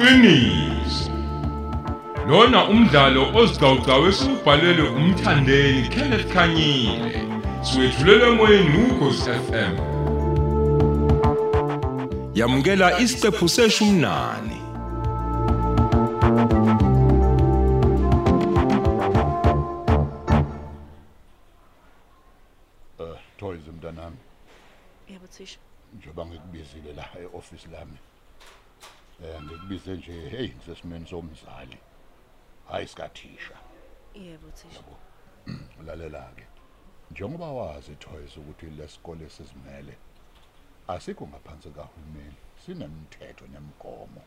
iqiniso. Lona umdlalo ozicawucawu esubhalelwe umthandeni Kenneth Khanyile. Siwetshulelwe emoyeni ukhosi FM yamukela isiqephu seshumnani Eh Toys mntanami. Yebo thisha. njengoba ngikubizile la e-office lami. eh ngikubize nje hey ngisesimeni somzali hayi sikathisha Yebo thisha. yabo lalela ke njengoba wazi Toys ukuthi lesikole sizimele asikho ngaphansi kahulumeni sinemthetho nemgomo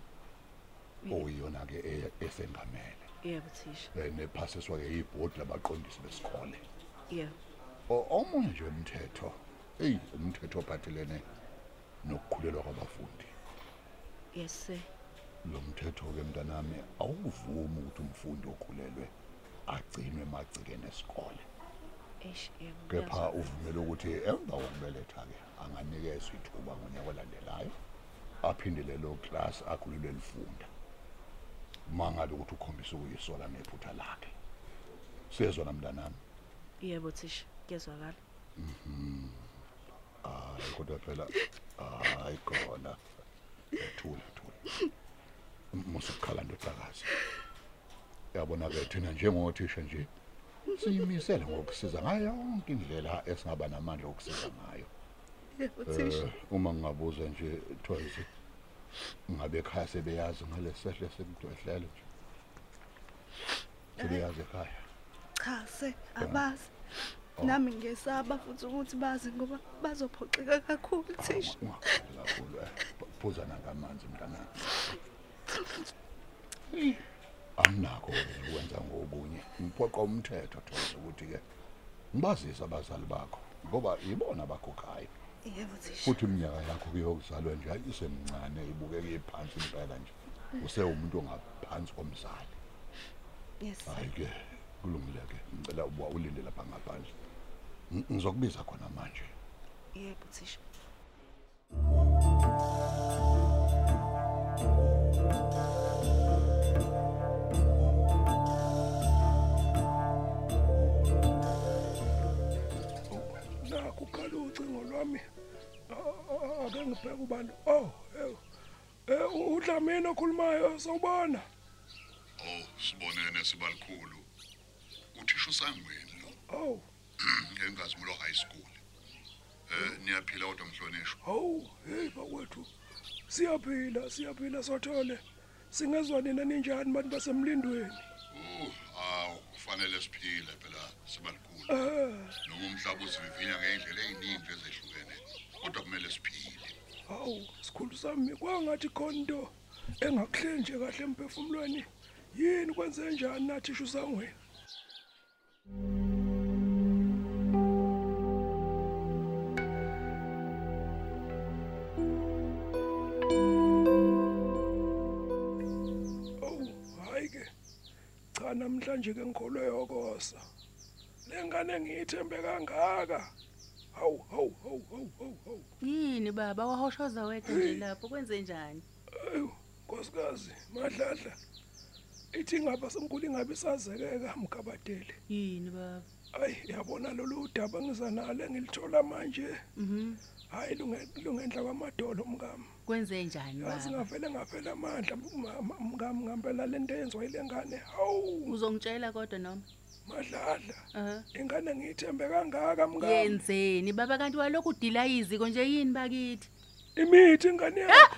oyiyona ke e- esengamele Yebo thisha. nephasiswa ke ibhodi labaqondisi besikole Yebo. Omunye nje umthetho eyi umthetho ophathelene nokukhulelwa kwabafundi Yes sir. Lo mthetho ke mntanami awuvumi ukuthi umfundi okhulelwe agcinwe emagcikeni esikole Eish yebo. kepha ngiyazwa. uvumela ukuthi emva kokubeletha ke anganikezwa ithuba ngonyaka olandelayo aphinde lelo class akhulelwe lifunda mangabe ukuthi ukhombisa ukuyisola nephutha lakhe sezona mntanami Yebo thisha. Kuyezwakala. hayi kodwa phela hayi khona thula thula musukhala ndodakazi yabona ke thina njengothisha nje siyimisele ngokusiza ngayo yonke indlela esingaba namandla okusiza ngayo. Yebo thisha. Eh, uma ngingabuza nje twice ngabe ekhaya sebeyazi ngalesehle semdwehlelo nje? Sebeyazi ekhaya? Cha se abazi. Nami ngesaba futhi ukuthi bazi ngoba bazophoxeka kakhulu thisha Ungakhali kakhulu eh phuza nangamanzi mntanami. Anginakho ukwenza ngokunye ngiphoqa umthetho thola ukuthi ke ngibazise abazali bakho ngoba yibona bakhokhayo yebo thisha futhi iminyaka yakho kuyokuzalwa nje isemncane ibukeke iphansi impela nje. Usewumuntu ongaphansi komzali. Yes hayi ke kulungile ke ngicela uba ulinde lapha ngaphandle. Ng- ngizokubiza khona manje. Yebo thisha. nakho ake ngibheke ubani? Oh eh, eh udlamini okhulumayo sawubona. Oh sibonene sibalikhulu uthisha usangweni lo. Oh. Ngengazimulo high school. Eh niyaphila kodwa mhlonishwa. Hawu hey bakwethu siyaphila siyaphila sothole. Singezwa nina ninjani bantu basemlindweni? Oh awu kufanele siphile phela sibalikhulu eh. Noma umhlaba usivivinya ngendlela eziningi ezehlukene. Kodwa kumele siphile hawu sikhulu sami kwangathi khona into engakuhlenje kahle emphefumulweni yini kwenze njani nathi ishu sangweni Oh, hayi ke. Cha namhlanje ke ngikholwe yokosa. Lengane ngiyithembe kangaka. Hawu, hawu, hawu, hawu, hawu, hawu. Yini baba wahoshoza wedwa nje lapho kwenze njani? Ayu, nkosikazi, madladla. Ithi ngapha senkulu ingabe isazekeka mkabadeli. Yini baba? Ayi, yabona lolu daba ngizanalo engilithola manje. Mhm. Hayi lunge lungendla kwamadolo mngami. Kwenze njani Yazi baba? ngavele ngaphela amandla mama, mngami ngempela lento eyenziwa ilengane. Hawu, Uzongitshela kodwa noma? Madladla. Aha. Ingane ngiyithembe kangaka mngami. Yenzeni baba kanti walokhu udila iziko nje yini bakithi? Imithi ingane yakho.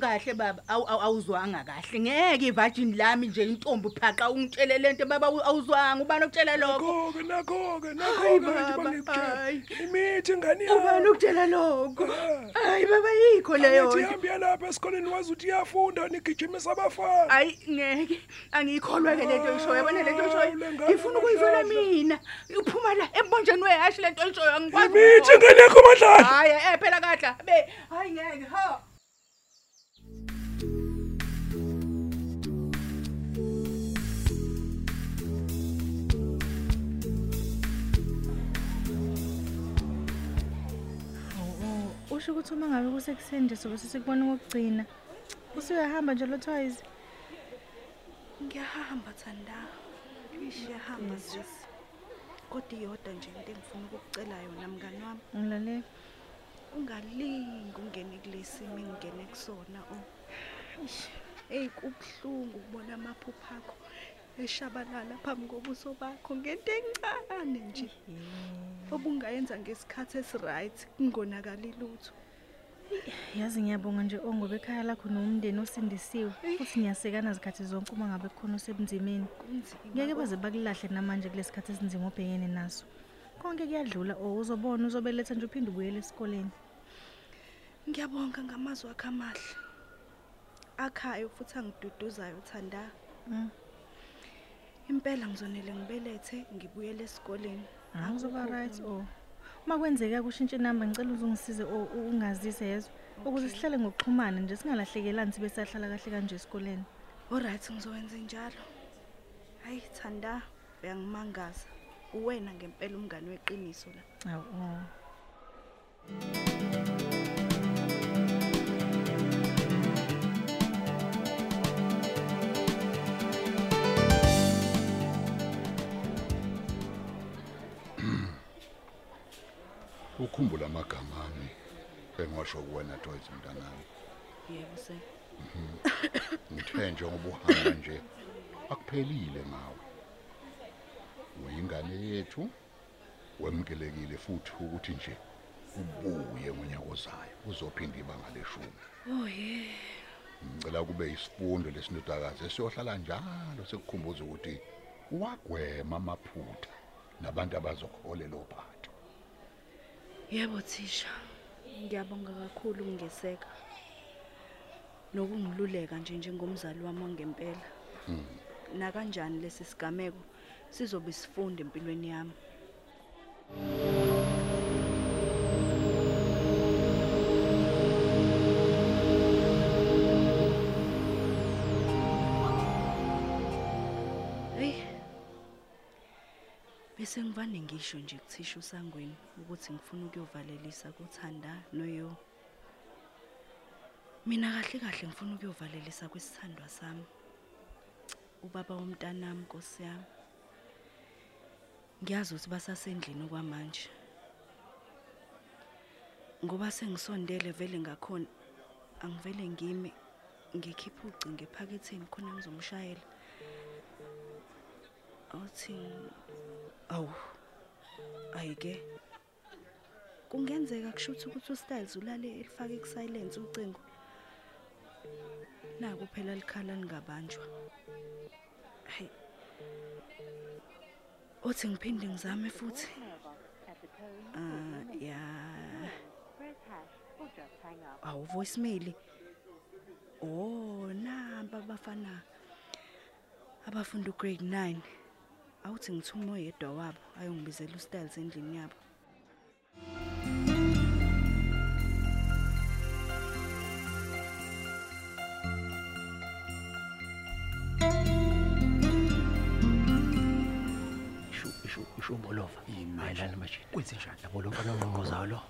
Kahle baba awu awu- awuzwanga kahle ngeke ivirgin lami nje intombi phaqa ungitshele lento baba awu- awuzwanga ubani okutshela lokho? Nakho-ke, nakho-ke, Hayi, nakho-ke nje baba, bangikutshela. hayi. Imithi ingane Ubani yakho. okutshela lokho? Ah. Hayi baba yikho leyo. Angithi nto. ihambe yalapha esikoleni wazi ukuthi iyafunda nigijimisa abafana. Hayi ngeke angikholwa ke lento oyishoyo yabona lento oyishoyo Hawu, lengane ngifuna ukuyizwela amadladla. mina uphuma la embonjeni wehashi lento oyishoyo angikwazi Imithi ukuyizwa. ingane yakho madlala. hayi eh phela kadla be hayi ngeke ha usho ukuthi uma ngabe kusekuseni nje sobe sesikubona kokugcina Usuyahamba nje lo toys. ngiyahamba thanda. Ngiyahamba sisi kodwa iyodwa nje into engifuna ukukucela yona mngani wami. Ngilalela. ungalingi ungene kulesimo engingene kusona. O eyi kubuhlungu ukubona amaphupho akho. Eshabalala phambi kobuso bakho ngento encane nje obungayenza ngesikhathi esiright kungonakali lutho Yazi ngiyabonga nje ongobe ekhaya lakho nomndeni osindisiwe futhi niyasekana zikhathi zonke uma ngabe kukhona osebunzimeni. Ngeke baze bakulahle namanje kulesikhathi esinzima obhekene naso. Konke kuyadlula o uzobona uzobeletha nje uphinde ubuyele esikoleni. ngiyabonga ngamazwi akho amahle akhayo futhi angiduduzayo thanda Mm. Impela ngizonele ngibelethe ngibuyele esikoleni uzoba Akukho right okunye. o. Uma kwenzeka kushintshe inamba ngicela uzungisize o u- ungazise yezwa ukuze sihlale ngokuxhumana nje singalahlekelani sibe sahlala kahle kanje esikoleni. Alright ngizowenza njalo. Hayi Thanda, uyangimangaza. Uwena ngempela umngane weqiniso la. Hawu oh. Ukhumbula amagama ami engiwasho kuwena Joyce mntanami. Yebo se. ngithe njengoba uhamba nje akuphelile ngawe. Uyingane yethu wemkelekile futhi ukuthi nje ubuye ngonyaka ozayo uzophinda ibanga leshumi. Oh yeah. ngicela kube isifundo lesinodakazi esiyohlala njalo sekukhumbuza ukuthi wagwema amaphutha nabantu abazokholela ophatho Yebo thisha. Ngiyabonga kakhulu ungeseka. Nokungiluleka nje njengomzali wami wangempela. Na kanjani lesi sigameko sizobe sifunda empilweni yami. Bese ngivane ngisho nje kuthisha usangweni ukuthi ngifuna ukuyovalelisa kuthanda noyo. Mina kahle kahle ngifuna ukuyovalelisa kwisithandwa sami. Ubaba womntanami Nkosi yami. Ngiyazi ukuthi basasendlini kwamanje. Ngoba sengisondele vele ngakhona angivele ngime ngikhipha ucingo ephaketheni khona ngizomshayela. Awuthi awu ayike. Kungenzeka kushuthi ukuthi ustyles ulale elifake ku silence ucingo. Naku phela likhala lingabanjwa. Hey othi ngiphinde ngizame futhi. Ah ya. Awu voicemail oh namba abafana abafunda ugrade 9 awuthi ngithume oyedwa wabo ayongibizela ustyles endlini yabo. Isho isho isho bolova mayelana manje? Kwenze njani? Yabo lo mfana ongqonqozayo lo?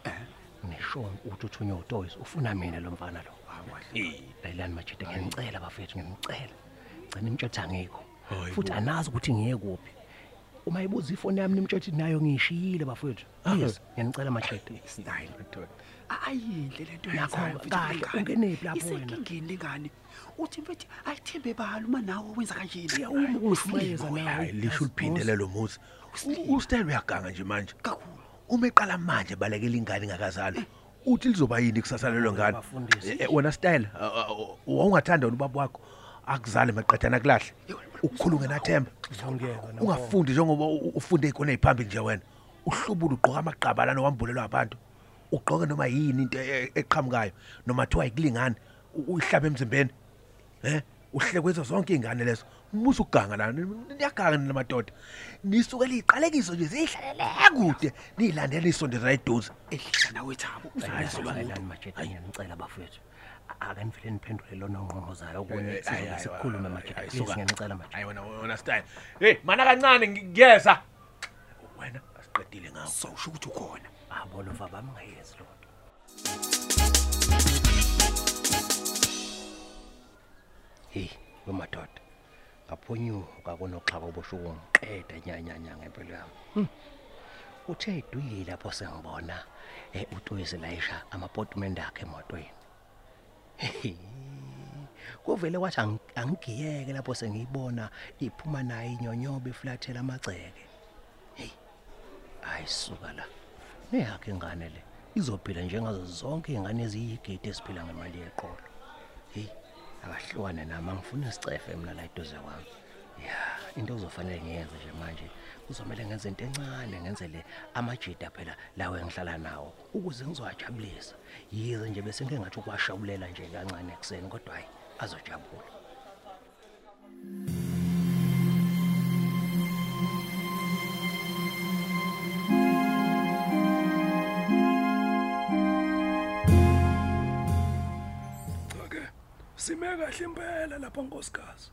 Ngisho ukuthi uthunywe utoys ufuna mina lo mfana lo. Eh layilani majide ngiyacela bafethu ngiyacela gcina imtshotha ngikho futhi anazi ukuthi ngiye kuphi uma ibuza ifoni yami nimtshothi nayo ngishiyile bafethu yes ngiyanicela majide style ndoda ayinhle lento Nakho yenzayo mfethu, kahle, ayingane. ungenephi lapho wena? isenkingeni lengane. Uthi mfethu ayithembe balo uma nawe wenza kanjeni uma ungismayeza nawe. hayi lisho uliphindele lo muzi Usilile. ustyle uyaganga nje manje. Kakhulu. Uma eqala manje balekela ingane ingakazalwa uthi lizoba yini kusasa lelo ngane? Bafundisi. Eh, eh, wena style wawungathanda wena ubaba wakho? Akuzale maqedana kulahle. Ukukhulunga nathemba. Ungafundi njengoba ufunde ikona eziphambili nje wena. Uhlubula ugqoka amagqaba lana wambulelwa abantu? Ugqoke noma yini into e- e- eqhamukayo? Noma thiwa ikulingane uyihlabe emzimbeni? Eh uhlekwenza zonke izingane lezo. Umusa ukuganga la niyaganga nina madoda. Nisuke liqalekiso nje zihlalele kude. Nilandela isondeza eduze. Ehlala wethabo layilani majide ngiyanicela bafethu akanivele niphendule lona ongqonqozayo kunye sikhulume majide please ngiyanicela majide hayi wena wena style. Hey mana kancane ngi- ngiyeza. Wena asiqedile ngawo sawusho ukuthi ukhona. Abolova bami ngayezi loo nto hey wemadoda ngaphonyuka kunoxhaka obosho ukungiqeda nyanyanya ngempilo yami. Hmm. uthe iduyile lapho sengibona eh uToyisi layisha amaportment akhe emotweni. Kuvele wathi ang- angigiyeke lapho sengiyibona iphuma naye inyonyobe iflathela amagceke. Hey ayisuka la. Neyakhe ingane le izophila njengazo zonke izingane eziyigidi esiphila ngemali yeqolo. Hey akahlukane nami angifuni isicefe mina la eduze kwami. Ya into ozofanele ngiyenze nje manje kuzomela ngenze into encane ngenzele amajida phela lawo engihlala nawo ukuze ngizowajabulisa yize nje bese ngeke ngathi ukuwashawulela nje kancane ekuseni kodwa hayi azojabula Cha-ke sime kahle impela lapha nkosikazi.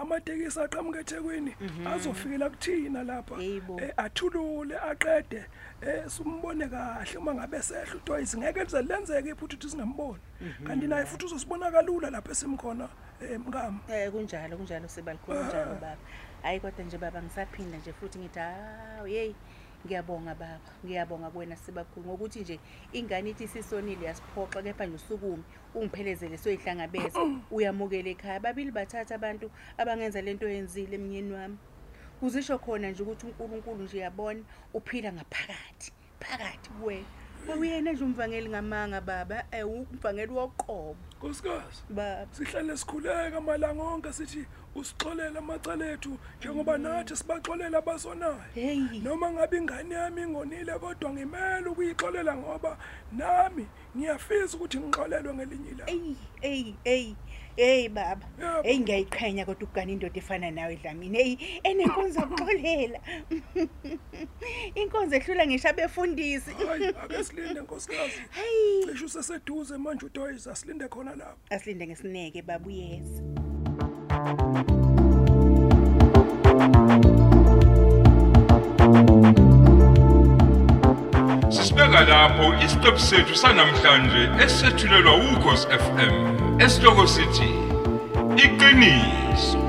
Amatekisi aqhamuka eThekwini azofikela kuthina lapha. Eh athulule aqede eh simbone kahle uma ngabe sehla uToyisi ngeke lize lenzeke iphuthu ukuthi singamboni. Kanti naye futhi uzosibona kalula lapha esimkhona eh mkami. Eh kunjalo kunjalo sibalikhulu kunjalo baba. Hayi kodwa nje baba ngisaphinda nje futhi ngithi hawu hey ngiyabonga baba. Ngiyabonga kuwena sibakhulu ngokuthi nje ingane ithi sisonile yasiphoxa kepha nje usukume ungiphelezele soyihlangabeza uyamukela ekhaya babili bathatha abantu abangenza lento yenzile emnyeni wami. Kuzisho khona nje ukuthi uNkulunkulu nje yabona uphila ngaphakathi phakathi kuwena. Awuyena nje umvangeli ngamanga baba, eh umvangeli woqobo. Nkosikazi. Baba. Sihlale sikhuleka amalanga onke sithi usixolela amacala ethu njengoba nathi sibaxolela abasonayo. Hey. Noma ngabe ingane yami ingonile kodwa ngimele ukuyixolela ngoba nami ngiyafisa ukuthi ngixolelwe ngelinye ilanga. Ey, ey, ey. Hey baba. Hey ngiyayiqhenya kodwa ukugana indoda efana nawe Dlamini. Hey enenkonzo yokuxolela. Inkonzo ehlula ngisho abefundisi. Hayi ake silinde nkosikazi. Hey. Cishe useseduze manje uToyisa asilinde khona lapha. Asilinde ngesineke baba uyeza. Sisibeka lapho isiqephu sethu sanamhlanje esethulelwa ukhosi FM. Esihloko sithi iqiniso